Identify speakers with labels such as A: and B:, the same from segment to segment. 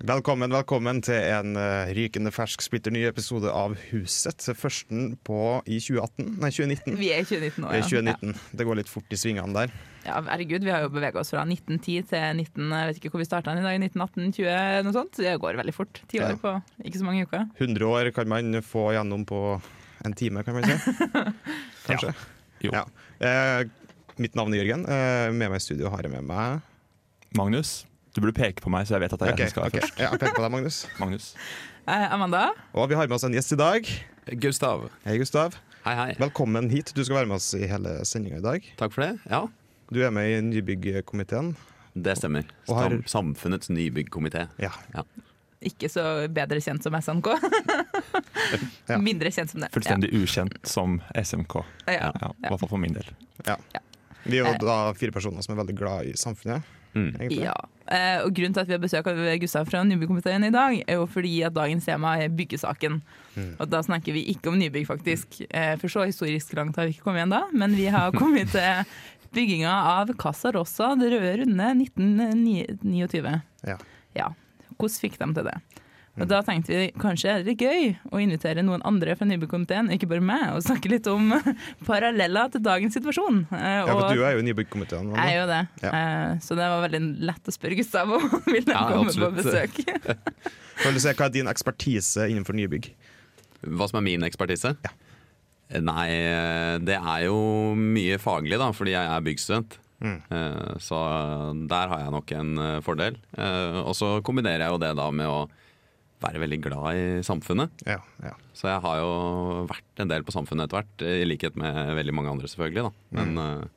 A: Velkommen, velkommen til en eh, rykende fersk, splitter ny episode av Huset. Førsten på i 2018, nei 2019.
B: Vi er i 2019 nå, ja.
A: 2019. Det går litt fort i svingene der.
B: Ja, herregud, vi har jo bevega oss fra 1910 til 19... Jeg vet ikke hvor vi starta i dag, 1918, 20, noe sånt. Det går veldig fort. Ti år
A: Ja.
B: på ikke så mange uker.
A: 100 år kan man få gjennom på en time, kan man si. Kanskje.
C: Jo.
A: Ja. Eh, mitt navn er Jørgen. Eh, med meg i studio har jeg med meg
C: Magnus, du burde peke på meg, så jeg vet at det er
A: Ok,
C: jeg som skal
A: okay.
C: først.
A: Ja, peker på deg, Magnus.
C: Magnus.
B: Eh, Amanda,
A: Og vi har med oss en gjest i dag.
D: Gustav.
A: Hei, Gustav.
D: Hei, hei.
A: Velkommen hit. Du skal være med oss i hele sendinga i dag.
D: Takk for det. Ja,
A: Du er med i Nybyggkomiteen.
D: det stemmer.
A: Har-
D: Samfunnets nybyggkomité.
A: Ja.
B: ikke så bedre kjent som SNK. Mindre kjent som det.
C: Fullstendig ukjent som SMK.
B: Ja.
C: Ja, I hvert fall for min del.
A: Vi er jo
B: Eh.
A: da fire personer som er veldig glad i samfunnet.
D: Mm.
B: Ja. Eh, og Grunnen til at vi har besøk av Gustav fra Nybyggkomiteen i dag, er jo fordi at dagens tema er byggesaken.
A: Mm.
B: Og da snakker vi ikke om nybygg, faktisk. Eh, for så historisk langt har vi ikke kommet ennå, men vi har kommet til bygginga av Casa Rossa, det røde runde, 1929.
A: Ja.
B: ja. Hvordan fikk de til det? Og Da tenkte vi kanskje er det gøy å invitere noen andre fra Nybyggkomiteen, ikke bare meg, og snakke litt om paralleller til dagens situasjon. Eh,
A: Ja, for du er jo i Nybyggkomiteen.
B: jeg er jo det.
A: Ja.
B: Eh, så det var veldig lett å spørre Gustav om han ville
D: Ja,
B: komme
D: absolutt.
B: på besøk.
A: Kan du se Hva er din ekspertise innenfor nybygg?
D: Hva som er min ekspertise?
A: Ja.
D: Nei, det er jo mye faglig, da, fordi jeg er byggstudent.
A: Mm.
D: Eh, Så der har jeg nok en eh, fordel. Eh, Og så kombinerer jeg jo det da med å være veldig glad i samfunnet.
A: Ja, ja.
D: Så jeg har jo vært en del på samfunnet etter hvert, i likhet med veldig mange andre selvfølgelig. da. Men eh,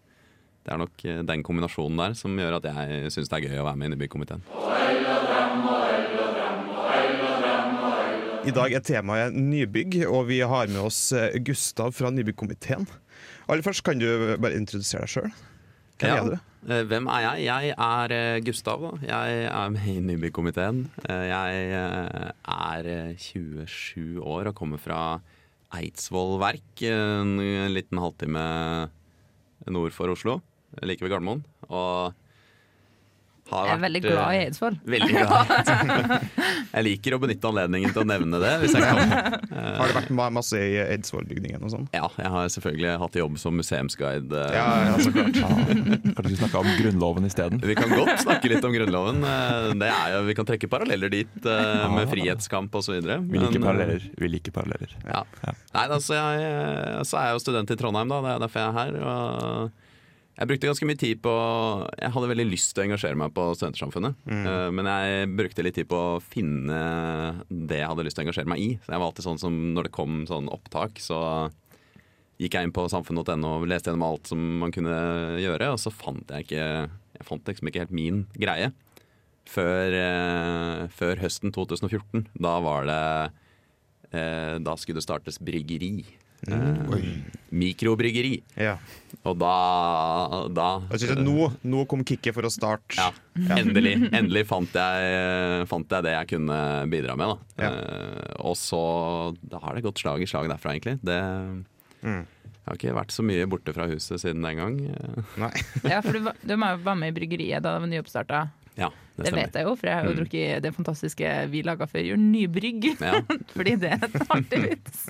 D: det er nok eh, den kombinasjonen der som gjør at jeg syns det er gøy å være med i byggkomiteen.
A: I dag er temaet nybygg, og vi har med oss eh, Gustav fra Nybyggkomiteen. Aller først, kan du bare introdusere deg sjøl? Hvem
D: Ja.
A: er du?
D: Eh, Hvem er jeg? Jeg er eh, Gustav. da. Jeg er med i Nybyggkomiteen. Eh, Jeg er eh, 27 år og kommer fra Eidsvoll verk, en en liten halvtime nord for Oslo, like ved Gardermoen. Og har
B: Jeg er veldig glad i
D: eh,
B: Eidsvoll.
D: Veldig glad. Jeg liker å benytte anledningen til å nevne det, hvis jeg kan. Eh,
A: Har det vært masse i Eidsvoll-bygningen og sånn?
D: Ja, jeg har selvfølgelig hatt jobb som museumsguide. eh,
A: Ja, ja, så klart.
C: Ja, kanskje vi snakke om Grunnloven isteden?
D: Vi kan godt snakke litt om Grunnloven. Eh, Det er jo, vi kan trekke paralleller dit, eh, med frihetskamp osv.
C: Vi liker paralleller. Vi liker paralleller.
D: Ja.
C: Ja.
D: Nei, altså, jeg, så er jeg jo student i Trondheim, da. Det er derfor jeg er her. Og jeg brukte ganske mye tid på Jeg hadde veldig lyst til å engasjere meg på Studentersamfunnet. Mm. Men jeg brukte litt tid på å finne det jeg hadde lyst til å engasjere meg i. Så jeg var alltid sånn som når det kom sånn opptak, så gikk jeg inn på samfunnet.no og leste gjennom alt som man kunne gjøre, og så fant jeg ikke Jeg fant liksom ikke helt min greie. Før, eh, før høsten 2014. Da var det eh, Da skulle det startes bryggeri. Eh, mikrobryggeri.
A: Ja.
D: Og da, da
A: Jeg synes at nå, nå kom kicket for å starte.
D: ja, endelig, endelig fant, jeg, fant jeg det jeg kunne bidra med. Da.
A: Ja.
D: Eh, og så Da har det gått slag i slag derfra, egentlig. Det,
A: Mm.
D: Jeg har ikke vært så mye borte fra huset siden den gang.
A: Nei.
B: Ja, for du, var- du var var med i bryggeriet da det var nyoppstarta.
D: Ja, det
B: Det vet jeg jo, for jeg har jo
D: Mm.
B: drukket det fantastiske vi laga før jul, Nybrygg.
D: Ja.
B: Fordi det er et artig vits.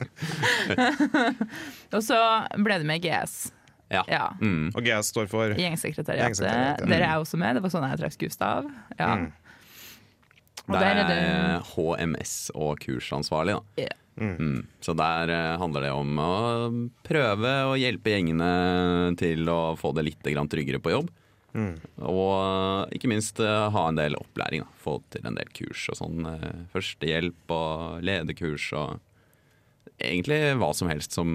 B: og så ble det med GS.
D: Ja.
B: Ja.
D: Mm.
A: Og GS står for
B: Gjengsekretariatet.
A: Gjengsekretariatet.
B: Der er jeg også med. Det var sånn jeg traff Gustav. Ja.
A: Mm.
B: Og der er
D: er
B: det
D: HMS og kursansvarlig. Da.
B: Yeah.
D: Mm. Så der eh, handler det om å prøve å hjelpe gjengene til å få det litt tryggere på jobb.
A: Mm.
D: Og ikke minst eh, ha en del opplæring. Da. Få til en del kurs og sånn. eh, Førstehjelp og lederkurs og egentlig hva som helst som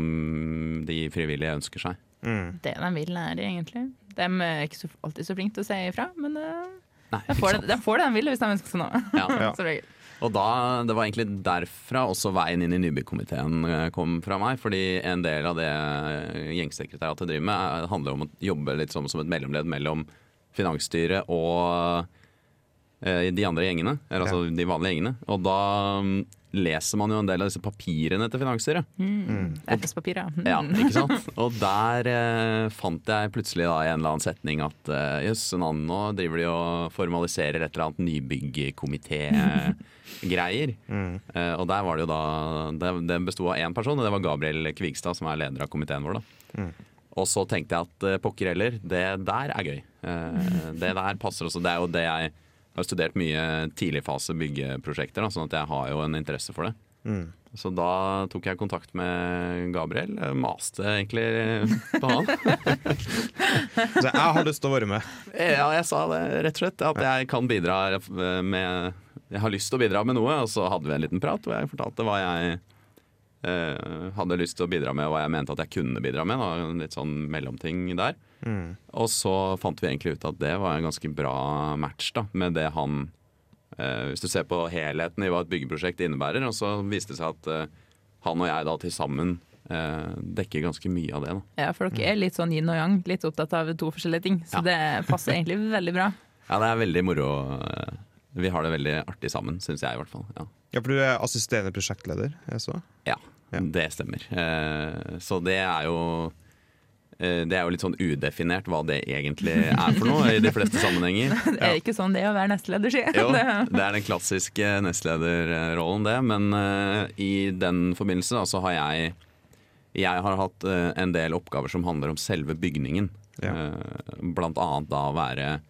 D: de frivillige ønsker seg.
A: Mm.
B: det de vil lære, egentlig. De er ikke så, alltid så flinke til å si ifra, men eh,
D: Nei,
B: de, får det, de får det de vil hvis de ønsker seg noe.
D: Ja.
A: Ja.
D: Og da, Det var egentlig derfra også veien inn i nybyggkomiteen eh, kom fra meg. Fordi en del av det gjengsekretariatet driver med, er- handler om å jobbe litt som, som et mellomledd mellom finansstyret og eh, de andre gjengene. Eller altså de vanlige gjengene. Og da mm, leser man jo en del av disse papirene til finansstyret.
B: FS-papir, ja. Mm.
D: Ja, ikke sant? Og der eh, fant jeg plutselig da i en eller annen setning at eh, jøss, uh, nå driver de og formaliserer et eller annet nybyggkomité-greier. Eh, og der var det jo da Det, det besto av én person, og det var Gabriel Kvigstad, som er leder av komiteen vår. da. Og så tenkte jeg at eh, pokker heller, det der er gøy. Eh, det der passer også. Det er jo det jeg har studert mye tidligfase byggeprosjekter, da, sånn at jeg har jo en interesse for det. Så da tok jeg kontakt med Gabriel. eh, Maste egentlig på han.
A: Så jeg har lyst til å være med.
D: Ja, jeg sa det rett og slett. At jeg kan bidra med Jeg har lyst til å bidra med noe. Og så hadde vi en liten prat hvor jeg fortalte hva jeg eh, hadde lyst til å bidra med, og hva jeg mente at jeg kunne bidra med. Da. Litt sånn mellomting der. Og så fant vi egentlig ut at det var en ganske bra match da, med det han eh, Hvis du ser på helheten i hva et byggeprosjekt innebærer, og så viste det seg at eh, han og jeg da til sammen eh, dekker ganske mye av det. da.
B: Ja, for dere er litt sånn yin og yang, litt opptatt av to forskjellige ting. Så
D: Ja.
B: det passer egentlig veldig bra.
D: Ja, det er veldig moro. Vi har det veldig artig sammen, syns jeg i hvert fall. Ja.
A: Ja, for du er assisterende prosjektleder, jeg så.
D: Ja,
A: Ja.
D: det stemmer. Eh, så det er jo eh, det er jo litt sånn udefinert hva det egentlig er for noe i de fleste sammenhenger.
B: Det er ikke sånn det å være nestleder, sier jeg.
D: Jo,
B: Det-
D: er den klassiske nestlederrollen, det. Men eh, i den forbindelse da, så har jeg Jeg har hatt en del oppgaver som handler om selve bygningen.
A: Ja.
D: Eh, blant annet da å være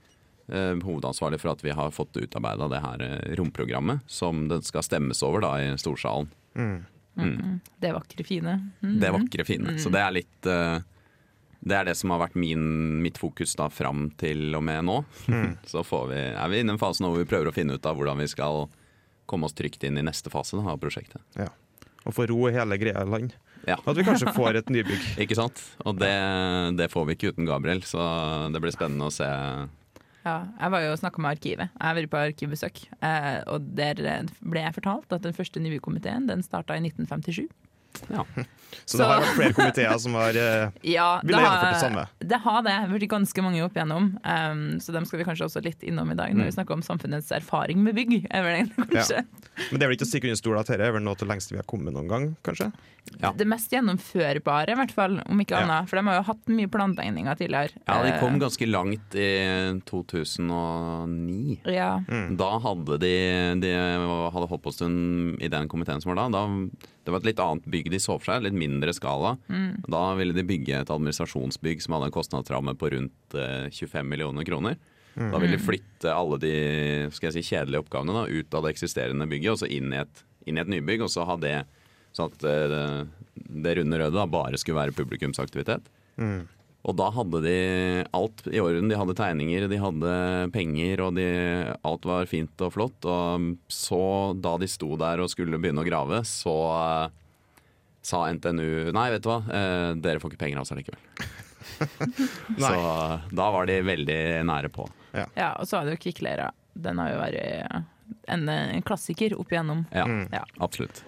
D: hovedansvarlig for at vi har fått utarbeida det her eh, romprogrammet som det skal stemmes over da i storsalen. Mm.
B: Det vakre, fine. Mm.
D: Det vakre, fine. Så det er litt eh, Det er det som har vært min, mitt fokus da fram til og med nå. Så får vi, er vi inne i en fase nå hvor vi prøver å finne ut av hvordan vi skal komme oss trygt inn i neste fase da, av prosjektet.
A: Ja. Og få ro i hele greia i land.
D: Ja.
A: At vi kanskje får et nybygg.
D: Ikke sant? Og det, det får vi ikke uten Gabriel, så det blir spennende å se.
B: Ja, jeg var jo og snakka med Arkivet. Jeg har vært på arkivbesøk. Eh, og der eh, ble jeg fortalt at den første nybyggkomiteen den starta i 1957.
D: Ja.
A: Så det har vært flere komiteer som har eh,
B: Ja,
A: Ville gjennomført det samme.
B: Det har det. Vært ganske mange opp igjennom. Um, så dem skal vi kanskje også litt innom i dag,
A: Mm.
B: når vi snakker om samfunnets erfaring med bygg. Er det, ja.
A: Men det er vel ikke å stikke under stol at dette er vel noe av det lengste vi har kommet noen gang, kanskje?
D: Ja.
B: Det mest gjennomførbare, i hvert fall, om ikke
A: Ja.
B: annet. For de har jo hatt mye plantegninger tidligere.
D: ja, de kom
B: Eh,
D: ganske langt i 2009.
B: ja.
D: Da hadde de, de hadde holdt på en stund i den komiteen som var da. da. Det var et litt annet bygg de så for seg, litt mindre skala. Da ville de bygge et administrasjonsbygg som hadde en kostnadsramme på rundt eh, 25 millioner kroner. Da ville de flytte alle de skal jeg si, kjedelige oppgavene da, ut av det eksisterende bygget og så inn i et, inn i et nybygg. Og så ha det sånn at det, det runde røde da bare skulle være publikumsaktivitet. Og da hadde de alt i orden. De hadde tegninger, de hadde penger, og de, alt var fint og flott. Og så, da de sto der og skulle begynne å grave, så uh, sa NTNU Nei, vet du hva, uh, dere får ikke penger av oss allikevel. Så da var de veldig nære på.
B: ja, og så har du Kvikkleira. Den har jo vært en, en klassiker opp igjennom.
D: Ja,
B: Ja.
D: absolutt.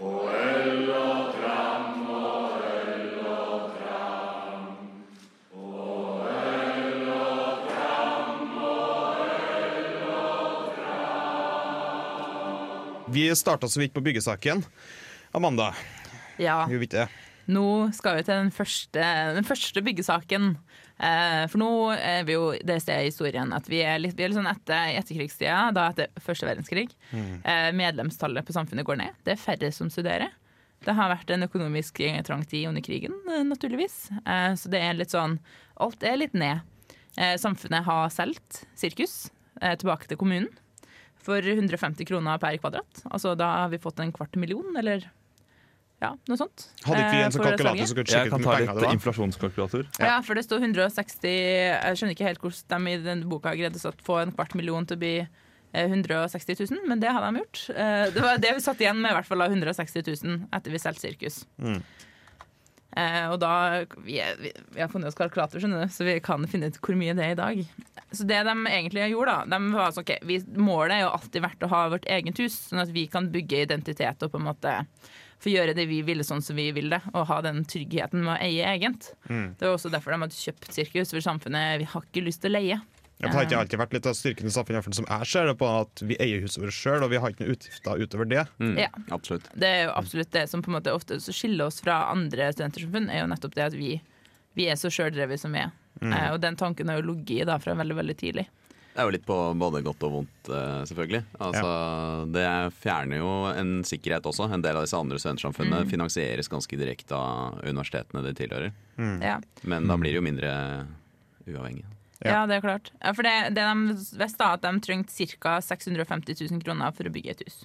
A: Vi starta så vidt på byggesaken. Amanda,
B: Ja.
A: gjør vi ikke det?
B: Nå skal vi til den første, den første byggesaken. Eh, for nå er vi jo det stedet i historien at vi er litt, vi er litt sånn etter etterkrigstida, da etter første verdenskrig. Eh, medlemstallet på samfunnet går ned. Det er færre som studerer. Det har vært en økonomisk trang tid under krigen, eh, naturligvis. Eh, så det er litt sånn Alt er litt ned. Eh, samfunnet har solgt sirkus eh, tilbake til kommunen for 150 kroner per kvadrat. Altså da har vi fått en kvart million, eller ja, noe sånt.
A: Hadde ikke vi
B: eh,
A: en sånn kalkulator som kunne
C: Jeg
A: sjekke
C: kan
A: mye
C: litt
A: penger det var?
C: inflasjonskalkulator.
B: Ja, for det står 160 Jeg skjønner ikke helt hvordan de i den boka greide å få en kvart million til å bli eh, 160 000, men det hadde de gjort. Eh, Det var det vi satt igjen med, i hvert fall av 160 000 etter vi solgte sirkus.
A: Mm.
B: Eh, og da vi, vi, vi har funnet oss kalkulator, så vi kan finne ut hvor mye det er i dag. Så det de egentlig gjorde, da de var sånn, okay, vi, Målet er jo alltid vært å ha vårt eget hus, sånn at vi kan bygge identitet og på en måte få gjøre det vi ville sånn som vi vil det, og ha den tryggheten med å eie egent. Det var også derfor de hadde kjøpt sirkus, for samfunnet vi har ikke lyst til å leie.
A: Ja, Det har ikke alltid vært litt av styrken i samfunnet, som jeg ser det på, at vi eier huset vårt sjøl, og vi har ikke noen utgifter utover det.
D: Mm,
B: Ja.
D: Absolutt.
B: Det er jo absolutt det som på en måte ofte skiller oss fra andre studentersamfunn, er jo nettopp det at vi, vi er så sjøldrevet som vi er. Eh, og den tanken har jo ligget i da fra veldig, veldig tidlig.
D: Det er jo litt på både godt og vondt, eh, selvfølgelig. Altså, Det fjerner jo en sikkerhet også. En del av disse andre studentsamfunnene finansieres ganske direkte av universitetene de tilhører.
B: Ja.
D: Men da blir det jo mindre uavhengig.
A: Ja.
B: Ja, det er klart. Ja, for det, det de visste, at de trengte ca. 650 000 kroner for å bygge et hus.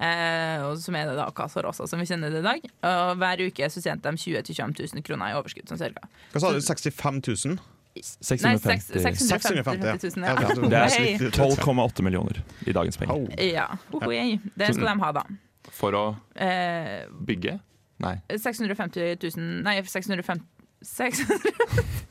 B: Eh, og som er det da Casa Rosa, som vi kjenner det i dag. Og hver uke så tjente de 20 000-25 000 kroner i overskudd. Sånn cirka.
A: Hva sa du, 65 000?
B: Nei, seks-
C: 650
B: 650 000. Ja.
A: Ja,
C: Det er 12,8 millioner i dagens penger.
B: Ja, Ohoi. Det skal de ha, da.
C: For å
B: Eh,
C: bygge? Nei.
B: 650 000 Nei, 650 600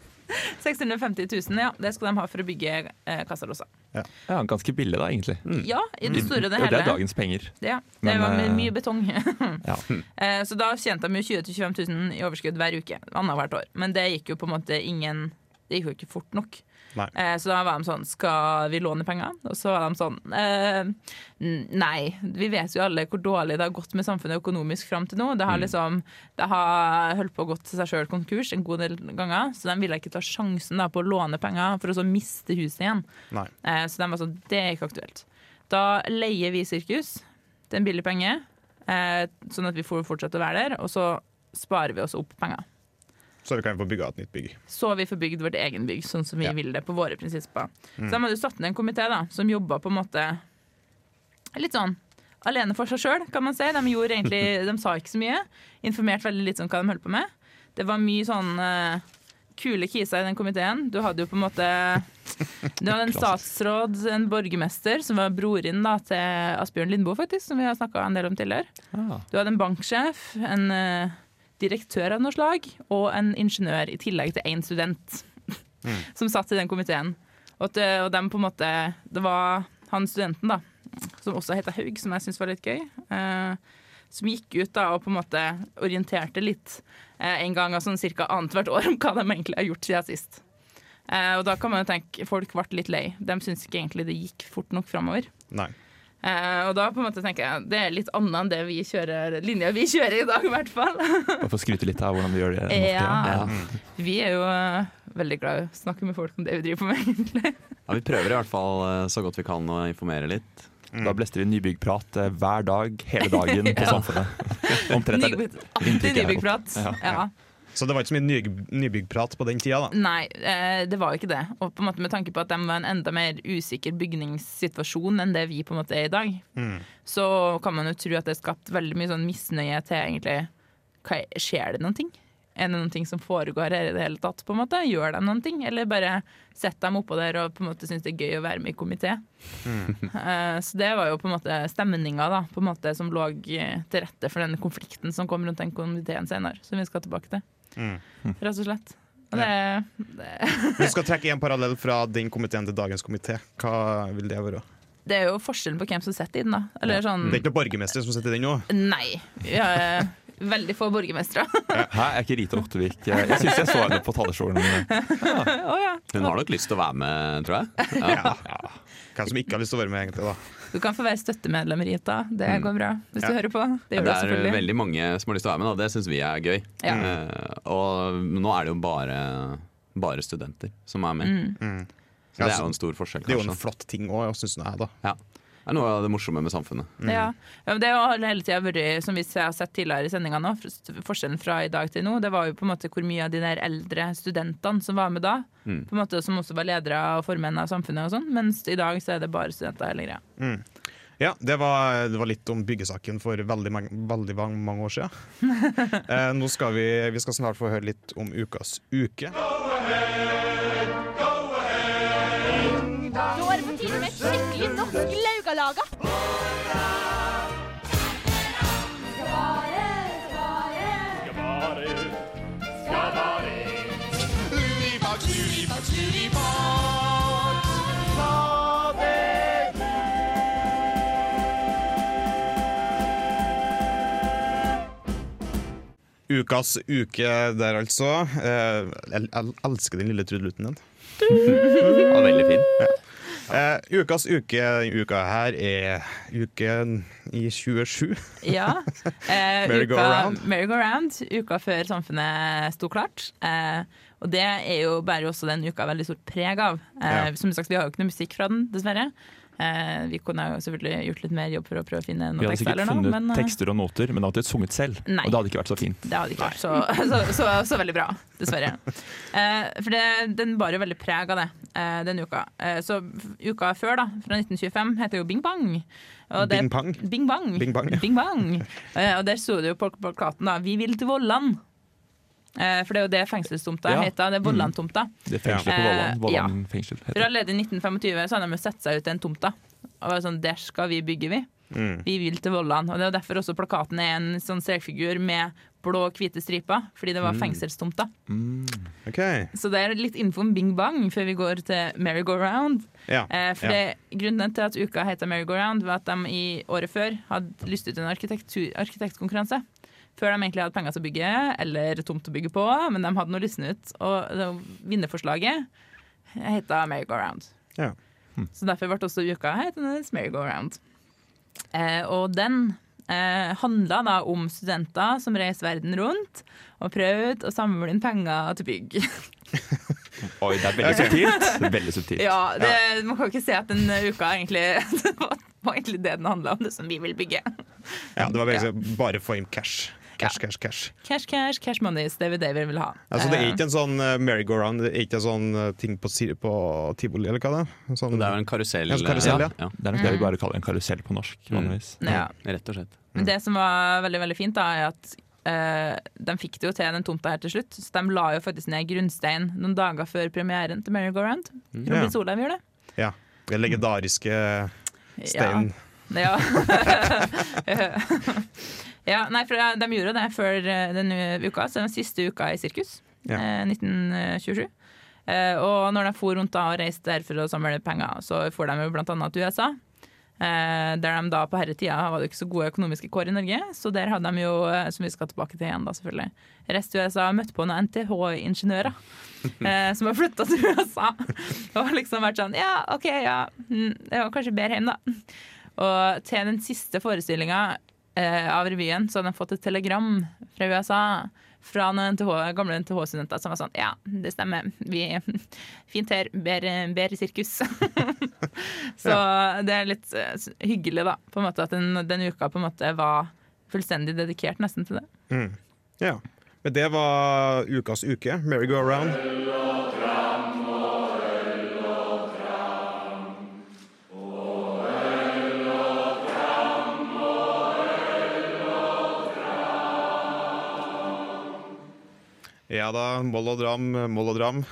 B: 650 000, ja. Det skal de ha for å bygge eh, Casa Rosa.
C: Ja, Ganske billig da, egentlig.
B: Ja, i det store og det
C: hele. det er dagens penger.
B: Ja, det
C: Men,
B: var my-
C: eh,
B: mye betong.
C: Ja.
B: Eh, Så da tjente de jo 20 000-25 000 i overskudd hver uke. Annethvert år. Men det gikk jo på en måte ingen Det gikk jo ikke fort nok. Eh, Så da var de sånn Skal vi låne penger? Og så var de sånn eh, Nei. Vi vet jo alle hvor dårlig det har gått med samfunnet økonomisk fram til nå. Det har liksom Det har holdt på å gå til seg sjøl konkurs en god del ganger. Så de ville ikke ta sjansen da på å låne penger for å så miste huset igjen. Eh, Så de var sånn, det er ikke aktuelt. Da leier vi sirkus til en billig penge, eh, sånn at vi får fortsette å være der, og så sparer vi oss opp penger.
A: Så vi kan få bygga et nytt bygg.
B: Så vi får bygd vårt egen bygg, sånn som vi
A: Ja.
B: vil det på våre prinsipper. Så de hadde satt ned en komité da, som jobba på en måte litt sånn alene for seg sjøl, kan man si. De, egentlig, de sa ikke så mye. Informerte veldig litt om hva de holdt på med. Det var mye sånn uh, kule kiser i den komiteen. Du hadde jo på en måte Du hadde en statsråd, en borgermester, som var broren da, til Asbjørn Lindboe, faktisk, som vi har snakka en del om tidligere.
C: Ah.
B: Du hadde en banksjef, en eh, direktør av noe slag, og en ingeniør, i tillegg til én student, som satt i den komiteen. Og, at, eh, og dem på en måte Det var han studenten, da, som også heter Haug, som jeg syns var litt gøy. eh, som gikk ut da og på en måte orienterte litt eh, en gang sånn cirka annethvert år om hva de egentlig har gjort siden sist. Eh, og da kan man jo tenke folk ble litt lei. De syns ikke egentlig det gikk fort nok framover.
A: Nei.
B: Eh, og da på en måte tenker jeg det er litt annet enn det vi kjører linja vi kjører i dag, i hvert fall.
C: Bare for å skryte litt av hvordan vi gjør det. for tida.
B: ja. Vi er jo eh, veldig glad i å snakke med folk om det vi driver på med, egentlig.
D: Ja, Vi prøver i hvert fall eh, så godt vi kan å informere litt.
C: Da blester vi nybyggprat hver dag, hele dagen på Samfunnet. Omtrent er det. Inntrykket
B: nybyggprat.
C: Ja.
B: Ja.
A: Så det var ikke så mye ny, nybyggprat på den tida, da.
B: Nei, eh, det var ikke det. Og på en måte med tanke på at de var en enda mer usikker bygningssituasjon enn det vi på en måte er i dag, så kan man jo tro at det er skapt veldig mye sånn misnøye til egentlig hva, er- Skjer det noen ting? Er det noen ting som foregår her i det hele tatt? på en måte? Gjør de noen ting? Eller bare setter dem oppå der og på en måte syns det er gøy å være med i komité? Eh, så det var jo på en måte stemninga da, på en måte som lå til rette for den konflikten som kom rundt den komiteen senere, som vi skal tilbake til. Rett og slett. Det, det,
A: Hvis du skal trekke en parallell fra den komiteen til dagens komité, hva vil det være?
B: det er jo forskjellen på hvem som sitter i den, da. Eller sånn
A: Det er ikke noen borgermester som sitter i den nå?
B: Nei. Har veldig få borgermestere.
C: Hæ, er ikke Rita Ottervik Jeg syns jeg så henne på talerstolen.
B: Ja.
D: Hun har nok lyst til å være med, tror jeg. Ja.
A: Ja. Hvem som ikke har lyst til å være med, egentlig. da
B: Du kan få være støttemedlem, Rita. Det går bra. Hvis du hører på. Det
D: Det
B: gjør du
D: er veldig mange som har lyst til å være med, og det syns vi er gøy.
B: Ja.
D: Eh, og nå er det jo bare, bare studenter som er med.
B: Mm.
D: Så det er jo en stor forskjell,
A: Det er jo en flott ting òg, syns jeg. da
D: Ja. Er noe av det morsomme med samfunnet.
B: Ja. ja, men Det har hele tida vært, som vi har sett tidligere i sendinga nå, forskjellen fra i dag til nå, det var jo på en måte hvor mye av de der eldre studentene som var med da,
D: Mm.
B: på en måte som også var ledere og formenn av samfunnet og sånn, mens i dag så er det bare studenter hele greia.
A: Ja, det var, det var litt om byggesaken for veldig, mange, veldig mange, mange år siden. eh, nå skal vi, vi skal snart få høre litt om ukas uke.
E: skal lage.
A: Ukas uke der, altså. Eh, jeg elsker den lille trudeluten den.
D: Den var veldig fin. Ja.
A: Eh, ukas uke uka her er uken i 27.
B: Ja. Uh,
A: Merry-go-round.
B: uka, merry-go-round, uka før samfunnet sto klart. Uh, og det er jo bærer også den uka veldig stort preg av.
A: Ja.
B: Som sagt, Vi har jo ikke noe musikk fra den, dessverre. Eh, vi kunne jo selvfølgelig gjort litt mer jobb for å prøve å finne
C: Vi
B: noen
C: hadde
B: tekster.
C: sikkert
B: funnet noe, men, eh,
C: tekster og noter, men hadde ikke sunget selv.
B: Nei.
C: Og det hadde ikke vært så fint.
B: Det hadde ikke vært så, så, så, så veldig bra, dessverre. Eh, for det, den bar jo veldig preg av det eh, den uka. Eh, så uka før, da, fra 1925, heter jo Bing Bang. Og det-
A: Bing Bang.
B: Bing Bang.
A: Bing Bang, ja.
B: Bing Bang. Eh, og der sto det jo på plakaten da 'Vi vil til Vollan'. Eh, for det er jo det fengselstomta
C: Ja.
B: heter. Det er Vollan-tomta.
C: Det fengselet på
B: Ja.
C: Vollan,
B: Eh,
C: fengsel
B: For
C: heter
B: allerede i 1925 så hadde de satt seg ut en tomta. Og var sånn, Der skal vi bygge, vi.
A: Mm.
B: Vi vil til Vollan. Og det er derfor også plakaten er en sånn strekfigur med blå og hvite striper. Fordi det var fengselstomta.
C: Mm.
A: Okay.
B: Så det er litt info om Bing Bang før vi går til merry-go-round.
A: Ja.
B: Eh, for
A: ja.
B: det, grunnen til at uka heter merry-go-round, var at de i året før hadde lyst ut en arkitektkonkurranse. Før de egentlig hadde penger til å bygge, eller tomt å bygge på, men de hadde noe lysnet ut. Og vinnerforslaget heta merry-go-round.
A: Ja.
B: Så derfor ble også uka hetende merry-go-round. Eh, og den eh, handla da om studenter som reiste verden rundt og prøvde å samle inn penger til bygg.
C: Oi, det er veldig subtilt. Veldig subtilt.
B: Ja, det, Man kan ikke se at den uka egentlig Det var, var egentlig det den handla om, det som vi vil bygge.
A: ja, det var bare, bare få inn cash. Cash, cash, cash.
B: Cash, cash, cash money, Det er det vi vil ha.
A: Altså, det er
B: Eh,
A: ikke en sånn uh, merry-go-round, det er ikke en sånn eh, ting på, på tivoli, eller hva det er? Sånn,
D: Det er jo en karusell.
A: En karusell, ja.
D: ja.
C: Det er nok det vi bare kaller en karusell på norsk. vanligvis.
B: Mm. ja.
D: Rett og slett.
B: Men det som var veldig veldig fint, da, er at uh, de fikk det jo til den tomta her til slutt. Så de la jo faktisk ned grunnstein noen dager før premieren til Merry Go Round. Robin
A: Ja.
B: Solheim gjør det.
A: Ja. Den legendariske steinen.
B: Ja. ja, nei, for de gjorde det før eh, denne uka, så den siste uka i sirkus.
A: Ja.
B: eh, 1927. Eh, og når de for rundt da og reiste der for å samle penger, så får de jo annet til USA. Eh, der de da på herretida var det ikke så gode økonomiske kår i Norge, så der hadde de jo, eh, som vi skal tilbake til igjen da selvfølgelig, reist til USA og møtt på noen NTH-ingeniører eh, som har flytta til USA. Og liksom vært sånn Ja, OK, ja, mm, det var kanskje bedre hjem, da. Og til den siste forestillinga eh, av revyen så hadde de fått et telegram fra USA fra noen NTH, gamle NTH-studenter som var sånn Ja, det stemmer. Vi Fint her. Bedre, sirkus. så det er litt eh, hyggelig, da, på en måte at den, den uka på en måte var fullstendig dedikert nesten til det.
A: Mm. Ja. Men det var ukas uke. Merry-go-round. Ja da, Moll og Dram, Moll og Dram.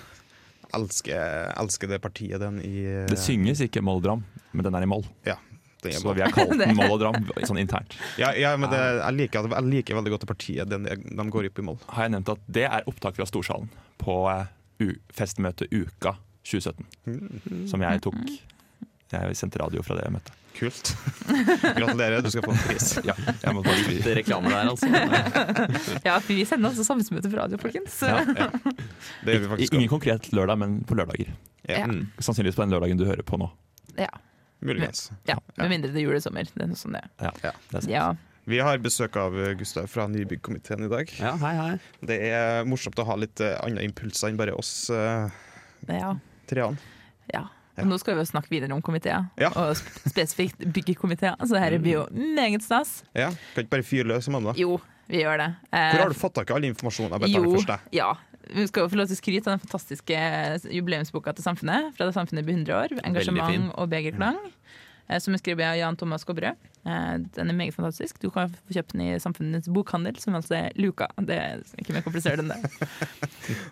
A: Elsker, elsker det partiet den i
C: Det synges ikke Moll-Dram, men den er i moll.
A: Ja,
C: Så vi har kalt den Moll og Dram sånn internt.
A: ja, ja men det, jeg, liker, jeg liker veldig godt det partiet den, de går opp i Moll.
C: Har jeg nevnt at det er opptak fra Storsalen på uh, festmøtet Uka 2017. Som jeg tok. Jeg sendte radio fra det møtet.
A: Kult. Gratulerer, du skal få en pris.
C: Ja, jeg må bare
D: Litt reklame der, altså.
B: Ja, vi sender også samfunnsmøte på radio, folkens.
A: Ja, ja. Det gjør vi faktisk
C: Ingen konkret lørdag, men på lørdager.
D: Mm.
C: Sannsynligvis på den lørdagen du hører på nå.
B: Ja,
A: Muligens.
B: ja. Med mindre det er jul i sommer. Det er noe sånn det.
C: Ja,
A: Ja.
C: det er sant.
B: Ja.
A: Vi har besøk av Gustav fra Nybyggkomiteen i dag.
D: Ja, hei, hei.
A: Det er morsomt å ha litt eh, andre impulser enn bare oss uh,
B: ja.
A: treene.
B: Ja. Nå skal vi jo snakke videre om komiteer,
A: Ja.
B: og spesifikt byggekomiteer. Så dette blir jo meget stas.
A: Ja, kan ikke bare fyre løs som andre.
B: Jo, vi gjør det. Eh,
A: Hvor har du fått tak i all informasjonen? Jeg
B: jo,
A: først,
B: ja. Vi skal jo få lov til å skryte av den fantastiske jubileumsboka til Samfunnet. Fra da Samfunnet blir 100 år. Engasjement og begerklang. Mm. Som er skrevet av Jan Thomas Skobberød. Eh, Den er meget fantastisk. Du kan få kjøpt den i Samfunnets bokhandel, som altså er Luka. Det er ikke mer komplisert enn det.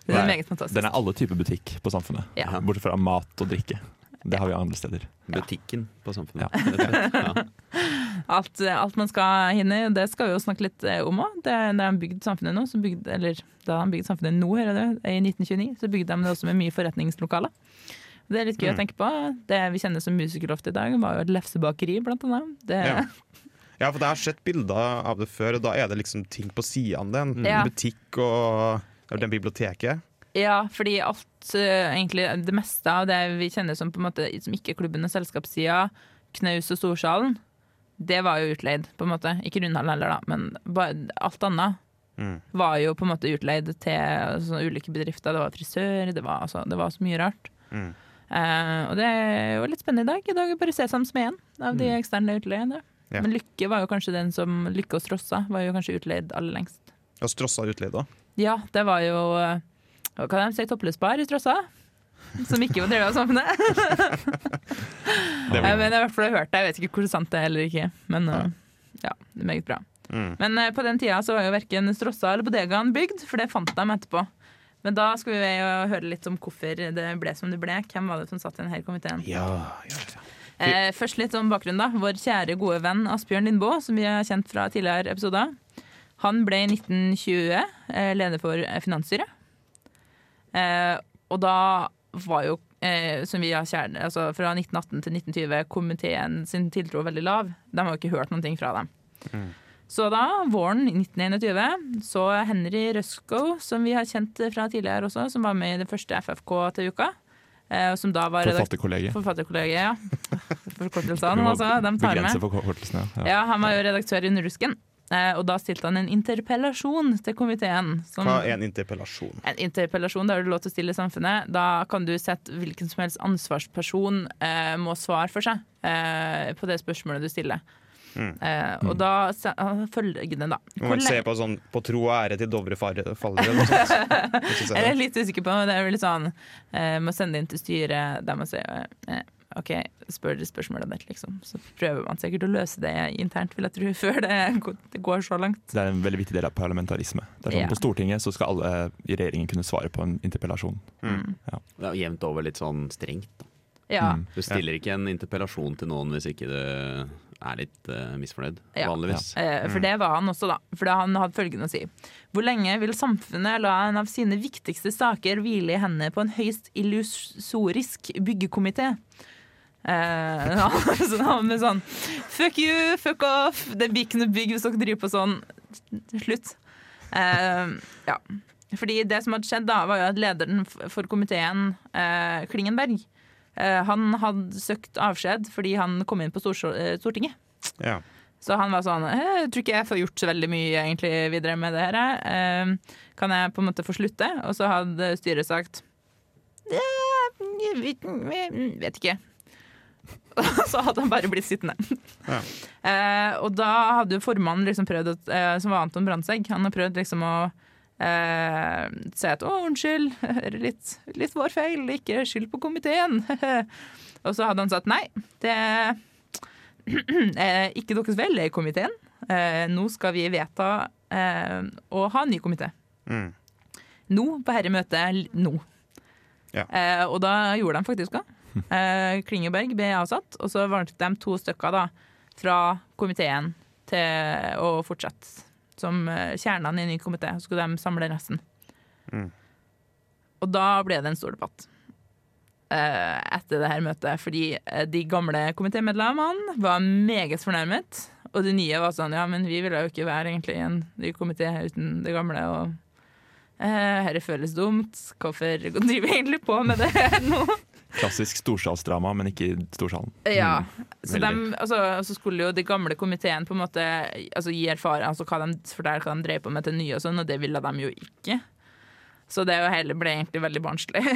B: Den er meget fantastisk.
C: Den er alle typer butikk på Samfunnet,
B: Ja.
C: bortsett fra mat og drikke. Det har vi andre steder.
D: Butikken på Samfunnet.
C: Ja.
B: alt, alt man skal hinne. Det skal vi jo snakke litt eh, om òg. Da de bygde samfunnet nå, så bygde, eller da de bygde samfunnet nå, her er i 1929, så bygde de det også med mye forretningslokaler. Det er litt gøy å tenke på. Det vi kjenner som Musikerloft i dag, var jo et lefsebakeri, blant annet. Det,
A: Ja. Ja, for jeg har sett bilder av det før, og da er det liksom ting på sidene. Det er en
B: Ja.
A: butikk og er biblioteket.
B: Ja, fordi alt, eh, egentlig det meste av det vi kjenner som måte som ikke klubben og selskapssida, Knaus og Storsalen, det var jo utleid, på en måte. Ikke Rundhallen heller, da, men alt annet
A: Mm.
B: var jo på en måte utleid til sånne ulike bedrifter. Det var frisør, det var, altså, det var så mye rart.
A: Mm.
B: Eh, og det er jo litt spennende i dag. I dag er bare Sesam som er igjen av de eksterne utleiene.
A: Ja.
B: Men Lykke var jo kanskje den som Lykke og Strossa var jo kanskje utleid aller lengst.
A: Ja, Strossa utleid, da.
B: Ja, det var jo eh, Hva kan de si? Toppløsbar i Strossa? Som ikke var drevet av samfunnet. Men jeg har i hvert fall hørt det. Jeg vet ikke hvor sant det er eller ikke. Men uh, ja, det er meget bra.
A: Mm.
B: Men uh, på den tida så var jo verken Strossa eller bodegaen bygd, for det fant de etterpå. Men da skal vi høre litt om hvorfor det ble som det ble. Hvem var det som satt i denne komiteen?
A: Ja, ja, ja.
B: Eh, først litt om bakgrunnen. da Vår kjære, gode venn Asbjørn Lindboe, som vi har kjent fra tidligere episoder. Han ble i 1920 eh, leder for eh, Finansstyret. Eh, og da var jo, eh, som vi har kjære, altså fra 1918 til 1920, komiteen sin tiltro veldig lav. De har jo ikke hørt noen ting fra dem. Så da, våren 1921, så Henry Røskow, som vi har kjent fra tidligere også, som var med i det første FFK til uka. Eh, og som da var
C: Forfatterkollegiet.
B: Forfatterkollegiet, ja. Forkortelsene, altså. De tar med.
C: Ja.
B: Ja, han var jo redaktør i Underrusken. Eh, og da stilte han en interpellasjon til komiteen. Som,
A: Hva er en interpellasjon?
B: en interpellasjon, da har du lov til å stille i samfunnet. Da kan du sette hvilken som helst ansvarsperson eh, må svare for seg eh, på det spørsmålet du stiller. Eh, og da ah, følgende, da.
A: Må
B: Hvor
A: man se på sånn på tro og ære til Dovre faller eller noe sånt? Jeg
B: er litt usikker på Det er vel sånn eh, Må sende inn til styret der man sier eh, OK, spør spørsmålet ditt, liksom. Så prøver man sikkert å løse det internt, vil jeg tro, før det går, så langt.
C: Det er en veldig viktig del av parlamentarisme. Det er sånn,
B: Ja.
C: På Stortinget så skal alle i regjeringen kunne svare på en interpellasjon.
D: Det er jo jevnt over litt sånn strengt. Da.
B: Ja.
C: Mm.
D: Du stiller ikke en interpellasjon til noen hvis ikke du er litt uh, misfornøyd,
B: Ja.
D: vanligvis.
B: Eh, For det var han også, da. For han hadde følgende å si. Hvor lenge vil samfunnet la en av sine viktigste saker hvile i hendene på en høyst illusorisk byggekomité? Eh, ja, så da med sånn Fuck you, fuck off, det blir ikke noe bygg hvis dere driver på sånn. Slutt. Eh, ja. Fordi det som hadde skjedd da, var jo at lederen for komiteen, eh, Klingenberg, han hadde søkt avskjed fordi han kom inn på eh, Stortinget.
A: Ja.
B: Så han var sånn «Eh, Jeg tror ikke jeg får gjort så veldig mye egentlig videre med det her. eh. Kan jeg på en måte få slutte? Og så hadde styret sagt «Ja, jeg vet, jeg vet ikke. så hadde han bare blitt sittende.
A: Ja.
B: Eh, og da hadde jo formannen liksom prøvd, eh, som var Anton Brandtzæg, han har prøvd liksom å eh, si at å, unnskyld, litt, litt vår feil, ikke skyld på komiteen. og så hadde han sagt nei, det er ikke deres vel er komiteen. Eh, nå skal vi vedta eh, å ha en ny komité.
A: Mm.
B: Nå, på dette møtet, nå.
A: Ja.
B: Eh, og da gjorde de faktisk det. Eh, Klingeberg ble avsatt, og så valgte de to stykker da, fra komiteen til å fortsette som eh, kjernene i en ny komité. Så skulle de samle resten.
A: Mm.
B: Og da ble det en stor debatt eh, etter det her møtet, fordi eh, de gamle komitémedlemmene var meget fornærmet. Og de nye var sånn Ja, men vi ville jo ikke være egentlig en ny komité uten det gamle. Og dette føles dumt. Hvorfor driver vi egentlig på med det her nå?
C: Klassisk storsalsdrama, men ikke i storsalen.
B: Ja, så, de, altså, så skulle jo de gamle komiteen på en måte altså, gi erfaring, altså hva de, fortelle hva de drev på med til nye og sånn, og det ville de jo ikke. Så det jo hele ble egentlig veldig barnslig.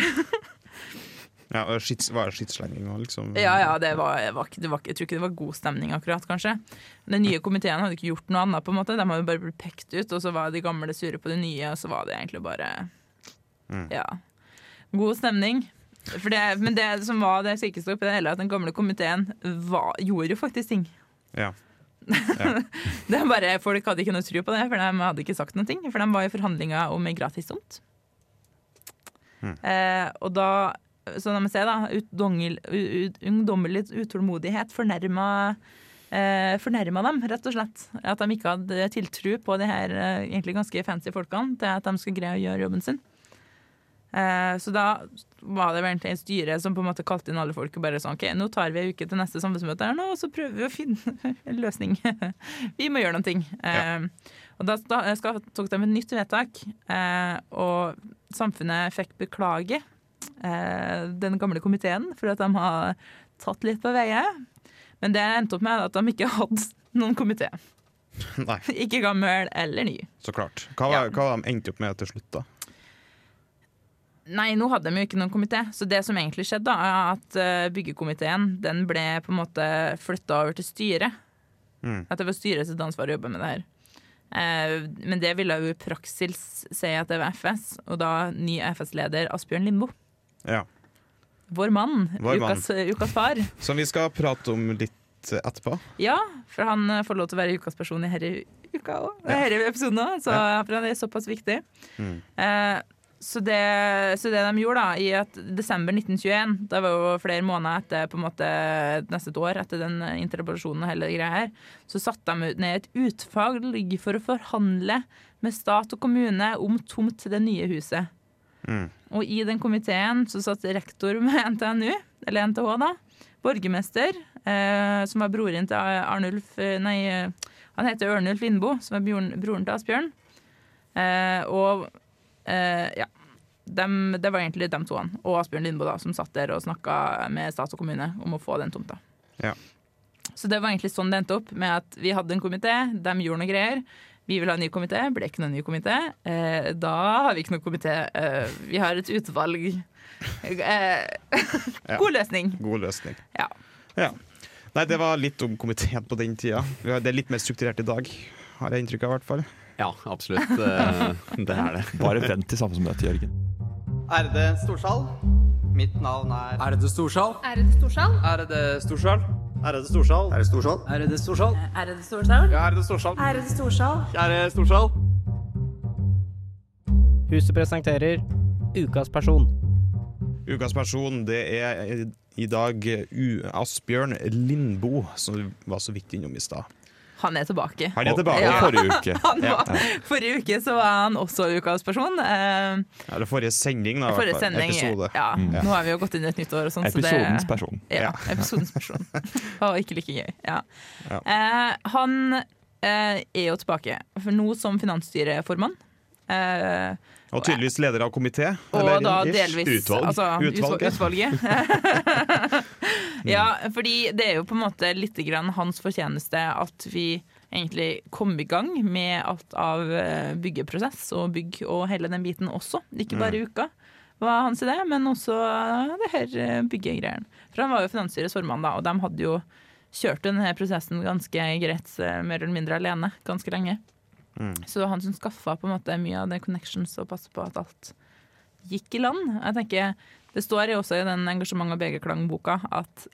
A: Ja, og skits, var det skittslenging òg, liksom
B: ja, ja, det var, var, det var, jeg tror ikke det var god stemning akkurat, kanskje. Den nye komiteen hadde ikke gjort noe annet, på en måte. De hadde bare blitt pekt ut, og så var de gamle sure på de nye, og så var det egentlig bare Ja. God stemning. For det, men det som var det sykeste oppi det hele, at den gamle komiteen var, gjorde jo faktisk ting.
A: Ja.
B: Det er bare, Folk hadde ikke noe tro på det, for de hadde ikke sagt noe. For de var i forhandlinger om ei Hmm. Eh, og da, så når man ser da, utdongel- ut- ungdommelig utålmodighet fornærma eh, fornærma dem, rett og slett. At de ikke hadde tiltro på de her eh, egentlig ganske fancy folkene til at de skulle greie å gjøre jobben sin. Eh, så da var det vel egentlig et styre som på en måte kalte inn alle folk og bare sånn OK, nå tar vi en uke til neste samfunnsmøte her nå, og så prøver vi å finne en løsning. vi må gjøre noen ting. Ja. og da, da tok de et nytt vedtak, eh, og samfunnet fikk beklage eh, den gamle komiteen for at de har tatt litt på veie. Men det endte opp med at de ikke hadde noen komité. Ikke gammel eller ny.
A: så klart. Hva
B: Ja.
A: hva de endte opp med til slutt, da?
B: Nei, nå hadde de jo ikke noen komité. Så det som egentlig skjedde, da, er at eh, byggekomiteen den ble på en måte flytta over til styret.
A: Mm.
B: At det var styret sitt ansvar å jobbe med det her. Eh, men det ville jo i praksis si at det var FS, og da ny FS-leder Asbjørn Limbo.
A: Ja.
B: Vår mann.
A: Vår mann.
B: ukas, ukas far.
A: Som vi skal prate om litt eh, etterpå.
B: Ja, for han eh, får lov til å være ukas person i denne uka òg. Denne episoden òg, så for han er såpass viktig.
A: Mm.
B: Eh, så, det, så det de gjorde da, i at desember 1921, det var jo flere måneder etter på en måte nesten et år etter den interpellasjonen og hele greia her, så satte de ned et utvalg for å forhandle med stat og kommune om tomt til det nye huset.
A: Mm.
B: Og i den komiteen så satt rektor med NTNU, eller NTH da, borgermester, eh, som var broren til Arnulf Nei, han heter Ørnulf Lindboe, som er broren, broren til Asbjørn. Eh, og eh, ja. Dem, det var egentlig dem to og Asbjørn Lindboe da, som satt der og snakka med stat og kommune om å få den tomta.
A: Ja.
B: Så det var egentlig sånn det endte opp, med at vi hadde en komité, de gjorde noe greier. Vi vil ha en ny komité, ble ikke noen ny komité. Eh, da har vi ikke noen komité. Eh, vi har et utvalg. Eh, god løsning.
A: God løsning.
B: Ja.
A: Ja. Nei, det var litt om komiteen på den tida. Det er litt mer strukturert i dag, har jeg inntrykk av i hvert fall.
D: Ja, absolutt. eh, Det er det.
C: Bare vent til samfunnsmøtet, Jørgen.
F: Ærede storsal. Mitt navn er
G: Ærede storsal.
E: Ærede storsal.
G: Ærede storsal.
F: Ærede storsal.
G: Ærede storsal.
E: Ærede storsal.
G: Ærede storsal.
E: Ærede storsal.
F: Kjære storsal.
H: Huset presenterer Ukas person.
A: Ukas person det er i dag U Asbjørn Lindboe, som var så vidt innom i stad.
B: Han er tilbake.
A: Han er tilbake.
B: Ja.
C: forrige uke.
B: Han var, forrige uke så var han også ukas person. Eh,
A: Eller forrige sending, da.
B: forrige sending
A: Episode.
B: Ja,
C: Mm.
B: Nå har vi jo gått inn i et nytt år og sånn. så det-
C: Episodens person.
B: Ja,
A: Ja.
B: episodens person. Og ikke like gøy. Ja.
A: Ja.
B: Eh, han eh, er jo tilbake, for nå som finansstyreformann. Eh,
A: Og tydeligvis leder av komité.
B: og
A: eller
B: da
A: ish.
B: delvis
A: Utvalg.
B: Altså,
A: Utvalget.
B: utvalget. ja, fordi det er jo på en måte litt grann hans fortjeneste at vi egentlig kom i gang med alt av eh, byggeprosess og bygg og hele den biten også. Ikke bare uka var hans idé, men også det her eh, byggegreiene. For han var jo finansstyrets formann da, og de hadde jo kjørt denne prosessen ganske greit, eh, mer eller mindre alene, ganske lenge.
A: Mm.
B: Så det var han som skaffa på en måte mye av det connections og passa på at alt gikk i land. Jeg tenker, Det står jo også i den Engasjement og BG-klang-boka at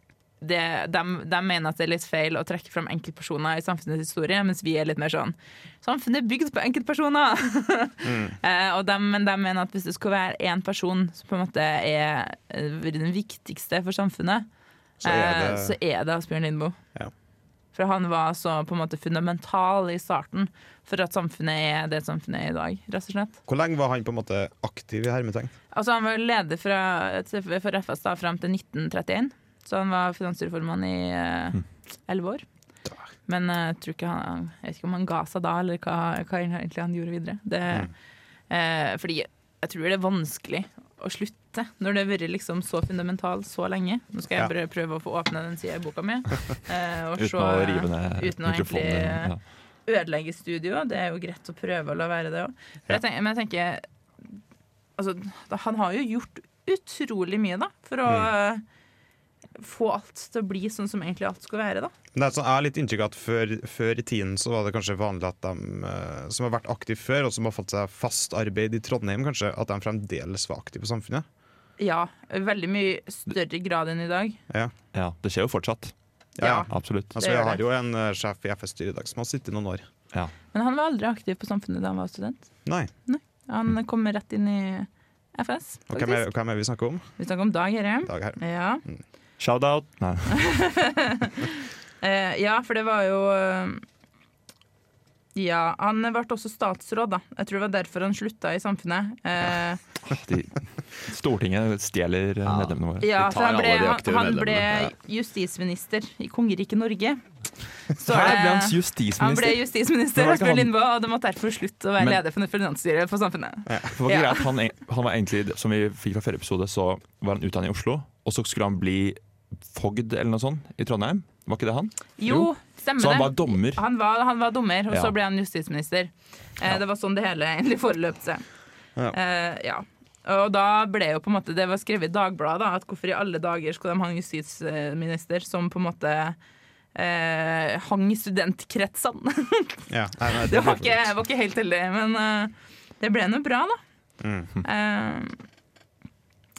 B: det, de, de mener at det er litt feil å trekke fram enkeltpersoner i samfunnets historie, mens vi er litt mer sånn Samfunnet er bygd på enkeltpersoner! eh, og de, men de mener at hvis det skulle være én person som på en måte er eh, den viktigste for samfunnet,
A: Så er
B: eh,
A: det-
B: så er det Asbjørn Lindboe.
A: Ja.
B: For han var så på en måte fundamental i starten for at samfunnet er det samfunnet er i dag, rett og slett.
A: Hvor lenge var han på en måte aktiv i hermetegn?
B: Altså Han var leder fra, for FS da fram til 1931, så han var finansstyreformann i eh, elleve år. Men uh, jeg tror ikke han Jeg vet ikke om han ga seg da, eller hva, hva egentlig han gjorde videre. Det, eh, fordi jeg tror det er vanskelig å slutte når det har vært liksom så fundamental så lenge. Nå skal jeg bare prøve å få åpne den sida i boka mi. eh, og
C: Uten
B: så,
C: å rive ned
B: uten å egentlig-
C: Ja.
B: ødelegge studio. Det er jo greit å prøve å la være det òg.
A: Ja.
B: Men jeg tenker altså, Han har jo gjort utrolig mye da for å
A: Mm.
B: Få alt til å bli sånn som egentlig alt skulle være. da
A: det er sånn, jeg har litt inntrykk av at før, før i tiden så var det kanskje vanlig at de eh, som har vært aktive før, og som har fått seg fast arbeid i Trondheim, kanskje, at de fremdeles var aktive på samfunnet.
B: Ja, veldig mye større grad enn i dag.
A: Ja.
C: ja, det skjer jo fortsatt.
B: Ja.
C: Absolutt.
A: Altså,
B: jeg
A: har jo en uh, sjef i FS-styret i dag som har sittet noen år.
C: Ja.
B: Men han var aldri aktiv på Samfunnet da han var student.
A: Nei.
B: Han kom rett inn i FS,
A: Og hvem er,
B: faktisk.
A: hvem er vi snakker om?
B: Vi snakker om Dag Herre.
A: Dag her.
B: Ja.
C: Shout-out. Nei.
B: Eh, ja, for det var jo eh, Ja, han ble også statsråd, da. Jeg tror det var derfor han slutta i Samfunnet. Eh,
C: De, Stortinget stjeler eh, medlemmene våre.
B: ja, for
D: tar
B: han ble,
D: alle de
B: han, han ble justisminister i kongeriket Norge. Så,
C: Her ble han justisminister.
B: han ble
C: justisminister. det
B: Asbjørn
C: han-
B: Lindboe, og det måtte derfor slutte å være
C: Men-
B: leder for finansstyret for Samfunnet.
C: For
B: Ja.
C: han, han var egentlig, Som vi fikk fra forrige episode, så var han utdannet i Oslo. Og så skulle han bli fogd eller noe sånt i Trondheim. Var ikke det han?
B: Jo, stemmer
C: Så han
B: det.
C: var dommer.
B: Han var, han var dommer, og
C: Ja.
B: så ble han justisminister. Eh, Det var sånn det hele egentlig foreløp seg.
A: Ja.
B: Eh, ja. Og da ble jo på en måte Det var skrevet i Dagbladet da, at hvorfor i alle dager skulle de ha en justisminister som på en måte eh, hang i studentkretsene.
A: Ja. Nei, nei,
B: det var ikke, var ikke helt heldig, men eh, det ble nå bra, da.
A: Mm.
B: Eh,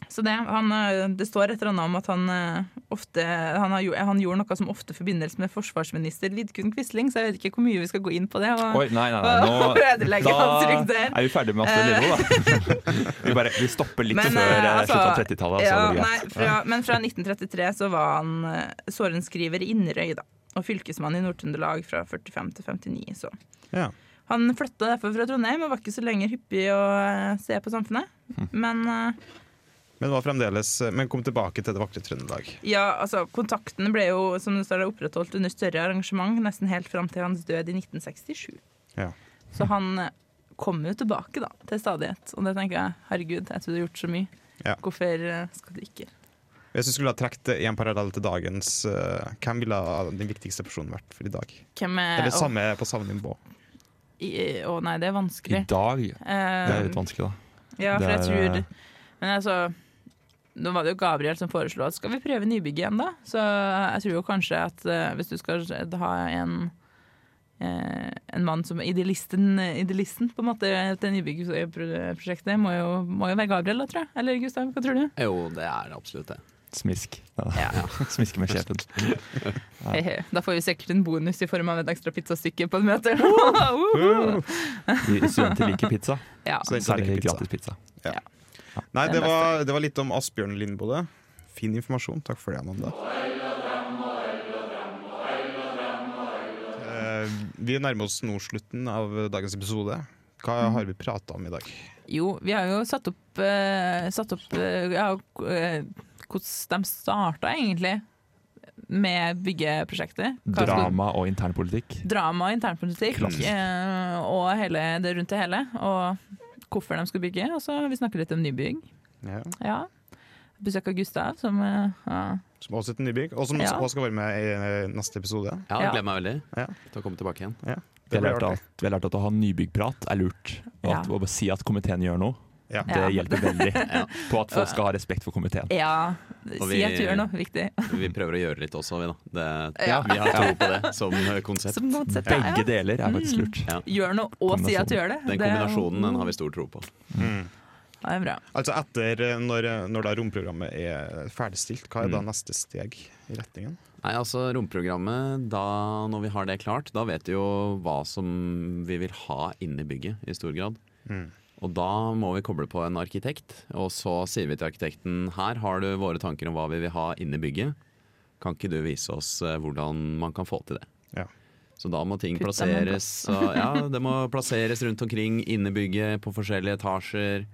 B: så det, han, eh, det står et eller annet om at han eh, ofte han, har, han gjorde noe som ofte forbindes med forsvarsminister Vidkun Quisling, så jeg vet ikke hvor mye vi skal gå inn på det. Og,
C: Oi, nei, nei, nei. Nå, da er vi ferdig med Astrid Lindmo, da. vi, bare, vi stopper litt
B: Men,
C: før
B: eh,
C: eh,
B: altså,
C: slutten av 30-tallet.
B: Ja,
C: så er det
B: nei,
C: greit.
B: fra, men fra 1933 så var han eh, sorenskriver i Inderøy da, og fylkesmann i Nord-Trøndelag fra 45 til 59. Så.
A: Ja.
B: Han flytta derfor fra Trondheim og var ikke så lenger hyppig å se på Samfunnet.
C: Hm.
B: Men eh,
A: Men, var fremdeles, men kom tilbake til det vakre Trøndelag.
B: ja, altså, kontakten ble jo som det står, opprettholdt under større arrangement nesten helt fram til hans død i 1967.
A: Ja.
B: Så han eh, kom jo tilbake da, til stadighet. Og det tenker jeg, herregud, jeg tror du har gjort så mye.
A: Ja.
B: Hvorfor eh, skal du ikke?
A: Hvis du skulle ha trukket en parallell til dagens, uh, hvem ville den viktigste personen vært for i dag?
B: Hvem er
A: Eller
B: å,
A: samme på samme nivå?
B: Å nei, det er vanskelig.
C: I
B: dag?
C: dag det er litt vanskelig, da.
B: ja, for jeg
C: det er,
B: tror Men altså Nå var det jo Gabriel som foreslo at skal vi prøve nybygget igjen, da? Så jeg tror jo kanskje at eh, hvis du skal ha en eh, en mann som idealisten, idealisten på en måte til nybyggprosjektet, må jo, må jo være Gabriel, da, tror jeg. Eller Gustav, hva tror du?
D: Jo, det er absolutt det.
C: Smisk. Ja.
B: Ja.
C: Smiske med sjefen.
B: Hehe. Da får vi sikkert en bonus i form av et ekstra pizzastykke på et møte.
C: Studenter liker pizza.
B: ja.
A: Så det er
C: Særlig
A: ikke pizza.
C: gratis pizza.
A: Nei,
B: Det
A: var, det var litt om Asbjørn Lindbode. Fin informasjon. Takk for det, Amanda. Eh, Vi nærmer oss nå slutten av dagens episode. Hva har vi prata om i dag?
B: Jo, vi har jo satt opp, eh, satt opp eh, ja, eh, hvordan de starta egentlig med byggeprosjektet. Hva skulle-
C: Drama og internpolitikk.
B: Drama og internpolitikk
C: Klassisk.
B: eh, og hele, det rundt det hele. Og hvorfor de skulle bygge. Og så har vi snakket litt om nybygg.
A: Ja.
B: Ja. Besøk av Gustav, som eh, ja.
A: Som også et nybygg, og som
B: Ja.
A: også skal være med i eh, neste episode.
D: Ja,
B: jeg
D: gleder meg veldig
A: Ja.
D: til å komme tilbake igjen.
A: Ja.
C: Vi har, lært at, vi har lært at å ha nybyggprat er lurt. Og at
B: Ja.
C: å si at komiteen gjør noe,
A: Ja.
C: det hjelper veldig på at folk skal ha respekt for komiteen.
B: ja.
D: Og
B: Si at du gjør noe viktig.
D: Vi prøver å gjøre litt også, vi da. Det,
B: Ja.
D: Vi har tro på det som konsept.
B: Som konsept, ja.
C: Begge deler er faktisk
B: Mm.
C: lurt.
D: Ja.
B: Gjør noe og si at du gjør det.
D: Den kombinasjonen den har vi stor tro på.
A: Mm.
B: Det er bra.
A: Altså etter eh, når, når da romprogrammet er ferdigstilt, hva er da
D: Mm.
A: neste steg i retningen?
D: Nei, altså Romprogrammet, da, når vi har det klart, da vet vi jo hva som vi vil ha inne i bygget i stor grad.
A: Mm.
D: Og da må vi koble på en arkitekt, og så sier vi til arkitekten her har du våre tanker om hva vi vil ha inne i bygget. Kan ikke du vise oss eh, hvordan man kan få til det?
A: Ja.
D: Så da må ting
B: Putt
D: plasseres og, Ja, det må plasseres rundt omkring inne i bygget, på forskjellige etasjer.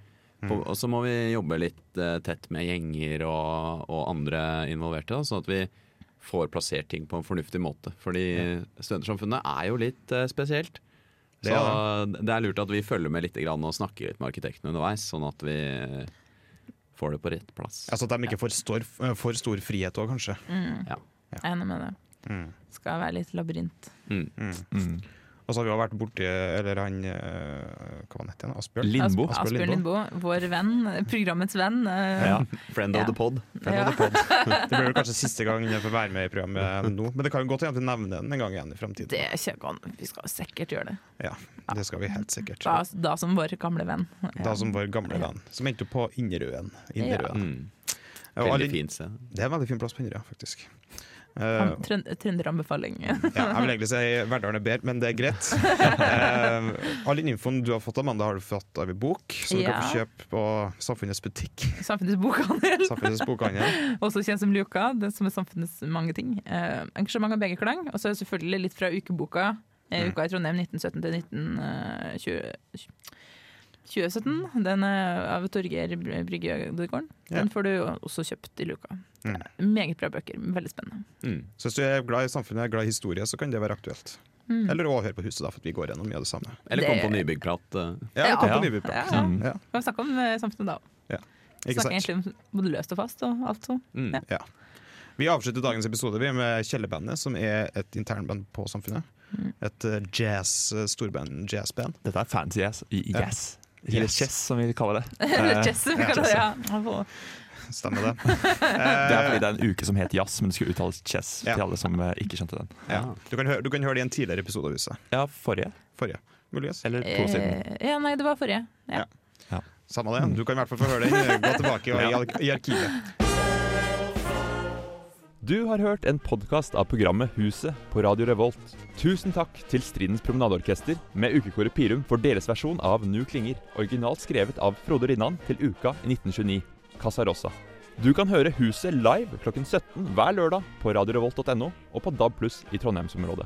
D: På, og så må vi jobbe litt uh, tett med gjenger og, og andre involverte, da, sånn at vi får plassert ting på en fornuftig måte. Fordi Studentersamfunnet er jo litt uh, spesielt.
A: Det
D: Så
A: er
D: det er lurt at vi følger med litt grann og snakker litt med arkitektene underveis, sånn at vi får det på rett plass.
A: Altså At de ikke får stor, for stor frihet òg, kanskje.
B: Mm.
D: Ja.
B: Jeg er enig med det.
A: Mm.
B: Skal være litt labyrint.
D: Mm.
A: Mm. Og så har vi jo vært borti Eller han eh, Hva var det, igjen? Asbjørn?
C: Lindbo.
B: Asbjørn, Asbjørn Lindbo. vår venn, programmets venn. eh,
C: Ja.
D: Friend
B: Ja.
D: of the pod.
B: Ja.
A: Det blir vel kanskje siste gang jeg får være med i programmet nå, men det kan jo godt hende vi nevner den en gang igjen i fremtiden.
B: Det er ikke an- Vi skal sikkert gjøre det.
A: Ja, det skal vi helt sikkert.
B: Da, da som vår gamle venn.
A: Da som vår gamle venn, som endte opp på Inderøen. Inderøen.
D: Mm. Veldig fint sted.
A: Det er en veldig fin plass på Inderøya, faktisk.
B: Trøn- Trønderanbefaling.
A: ja, jeg vil egentlig si Verdalen er bedre, men det er greit. Uh, all den infoen du har fått, av Amanda, har du fått av en bok, som du kan få
B: Ja.
A: kjøpe på Samfunnets butikk.
B: Samfunnets bokhandel.
A: Samfunnets bokhandel.
B: Også kjent som Luka, det som er samfunnets mange ting. Uh, engasjement av begge klang. Og så er det selvfølgelig litt fra ukeboka.
A: Mm.
B: Uka i Trondheim 1917 til 1920. 2017. Den er av Torgeir Brygge Ødegaard.
A: Ja.
B: Den får du også kjøpt i Luka.
A: Mm.
B: Meget bra bøker. Veldig spennende.
D: Mm.
A: Så hvis du er glad i samfunnet, er glad i historie, så kan det være aktuelt.
B: Mm.
A: Eller å høre på Huset, da, for vi går gjennom mye av det samme.
D: Eller
B: Det-
D: på nybyggprat. eh.
A: Ja,
B: Ja.
A: kom på
C: Ja.
B: Ja.
C: Mm.
A: Ja.
B: Vi kan snakke om eh, samfunnet da òg.
A: Ja.
B: Snakke egentlig om både løst og fast og alt sånn.
D: Mm.
A: Ja. Vi avslutter dagens episode vi med Kjellerbandet, som er et internband på Samfunnet.
B: Mm.
A: Et eh, jazz, storband, jazzband.
C: Dette er fancy yes.
A: Ja.
C: yes. Eller chess, som vi kaller det.
B: Eller
C: chess,
B: som vi kaller det. Ja.
A: Stemmer det?
C: Det er fordi det er en uke som het jazz, men det skulle uttales chess
A: Ja.
C: til alle som eh, ikke skjønte den.
A: ja. du, kan høre, du kan høre det i en tidligere episode av Huset.
C: Ja, forrige.
A: Forrige. Muligens.
C: Eller to siden.
B: Eh, ja, nei, det var forrige. Ja.
A: Samme det. Du kan i hvert fall få høre den. Gå tilbake og, i, i arkivet.
C: Du har hørt en podkast av programmet Huset på Radio Revolt. Tusen takk til Stridens Promenadeorkester med ukekoret Pirum for deres versjon av Nu klinger, originalt skrevet av Frode Rinnan til Uka i 1929, Casa Rosa. Du kan høre Huset live klokken 17 hver lørdag på radiorevolt.no og på DAB pluss i Trondheimsområdet.